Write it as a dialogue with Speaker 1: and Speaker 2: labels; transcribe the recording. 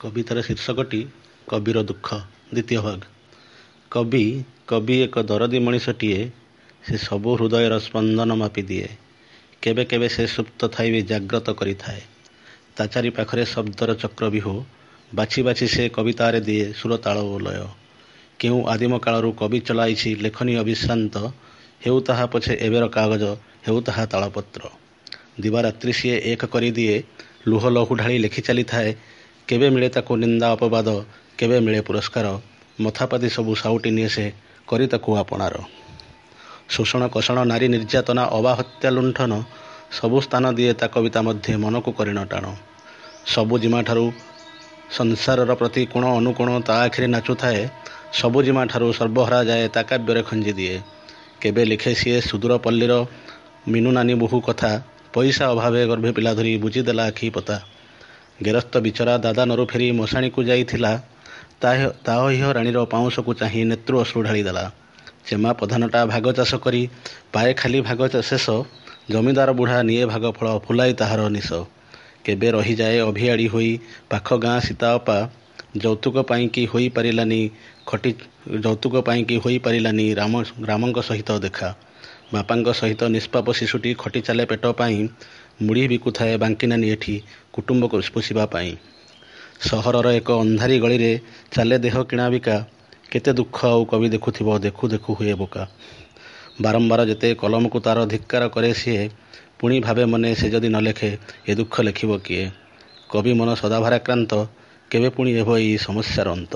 Speaker 1: କବିତାର ଶୀର୍ଷକଟି କବିର ଦୁଃଖ ଦ୍ୱିତୀୟ ଭାଗ। କବି କବି ଏକ ଦରଦୀ ମଣିଷଟିଏ ସେ ସବୁ ହୃଦୟର ସ୍ପନ୍ଦନ ମାପିଦିଏ କେବେ କେବେ ସେ ସୁପ୍ତ ଥାଇ ବି ଜାଗ୍ରତ କରିଥାଏ। ତା ଚାରି ପାଖରେ ଶବ୍ଦର ଚକ୍ରବ୍ୟୂହ ବାଛି ବାଛି ସେ କବିତାରେ ଦିଏ ସୁର ତାଳ ଓ ଲୟ। କେଉଁ ଆଦିମ କାଳରୁ କବି ଚଳାଇଛି ଲେଖନୀ ଅବିଶ୍ରାନ୍ତ ହେଉ ତାହା ପଛେ ଏବେର କାଗଜ ହେଉ ତାହା ତାଳପତ୍ର। ଦିବାରାତ୍ରି ସିଏ ଏକ କରିଦିଏ ଲୁହ ଲହୁ ଢାଳି ଲେଖି ଚାଲିଥାଏ କେବେ ମିଳେ ତାକୁ ନିନ୍ଦା ଅପବାଦ କେବେ ମିଳେ ପୁରସ୍କାର ମଥାପାତି ସବୁ ସାଉଟି ନିଏ ସେ କରି ତାକୁ ଆପଣାର। ଶୋଷଣ କଷଣ ନାରୀ ନିର୍ଯାତନା ଅବା ହତ୍ୟା ଲୁଣ୍ଠନ ସବୁ ସ୍ଥାନ ଦିଏ ତା କବିତା ମଧ୍ୟେ ମନକୁ କରିଣ ଟାଣ। ସବୁ ଜିମାଠାରୁ ସଂସାରର ପ୍ରତି କୋଣ ଅନୁକୋଣ ତା ଆଖିରେ ନାଚୁଥାଏ ସବୁ ଜିମାଠାରୁ ସର୍ବହରା ଯାଏ ତା କାବ୍ୟରେ ଖଞ୍ଜି ଦିଏ। କେବେ ଲେଖେ ସିଏ ସୁଦୂର ପଲ୍ଲୀର ମିନୁ ନାନୀ ବୋହୂ କଥା ପଇସା ଅଭାବେ ଗର୍ଭେ ପିଲା ଧରି ବୁଜିଦେଲା ଆଖି ପତା। ଗେରସ୍ତ ବିଚରା ଦାଦା ନରୁ ଫେରି ମଶାଣିକୁ ଯାଇଥିଲା ତାହିହ ରାଣୀର ପାଉଁଶକୁ ଚାହିଁ ନେତୃ ଅଶ୍ରୁ ଢାଳିଦେଲା ଚେମା ପ୍ରଧାନଟା ଭାଗ ଚାଷ କରି ପାଏ ଖାଲି ଭାଗ ଶେଷ ଜମିଦାର ବୁଢ଼ା ନିଏ ଭାଗ ଫଳ ଫୁଲାଇ ତାହାର ନିଶ କେବେ ରହିଯାଏ ଅଭିଆଡ଼ି ହୋଇ ପାଖ ଗାଁ ସୀତା ଅପା ଯୌତୁକ ପାଇଁକି ହୋଇପାରିଲାନି ଖଟି ଯୌତୁକ ପାଇଁକି ହୋଇପାରିଲାନି ରାମ ରାମଙ୍କ ସହିତ ଦେଖା ବାପାଙ୍କ ସହିତ ନିଷ୍ପାପ ଶିଶୁଟି ଖଟି ଚାଲେ ପେଟ ପାଇଁ ମୁଢ଼ି ବିକୁଥାଏ ବାଙ୍କିନାନୀ ଏଠି କୁଟୁମ୍ବକୁ ପୋଷିବା ପାଇଁ। ସହରର ଏକ ଅନ୍ଧାରୀ ଗଳିରେ ଚାଲେ ଦେହ କିଣା ବିକା କେତେ ଦୁଃଖ ଆଉ କବି ଦେଖୁଥିବ ଦେଖୁ ଦେଖୁ ହୁଏ ବୋକା। ବାରମ୍ବାର ଯେତେ କଲମକୁ ତାର ଧିକ୍କାର କରେ ସିଏ ପୁଣି ଭାବେ ମନେ ସେ ଯଦି ନ ଲେଖେ ଏ ଦୁଃଖ ଲେଖିବ କିଏ? କବି ମନ ସଦାଭାରାକ୍ରାନ୍ତ କେବେ ପୁଣି ହେବ ଏଇ ସମସ୍ୟାର ଅନ୍ତ?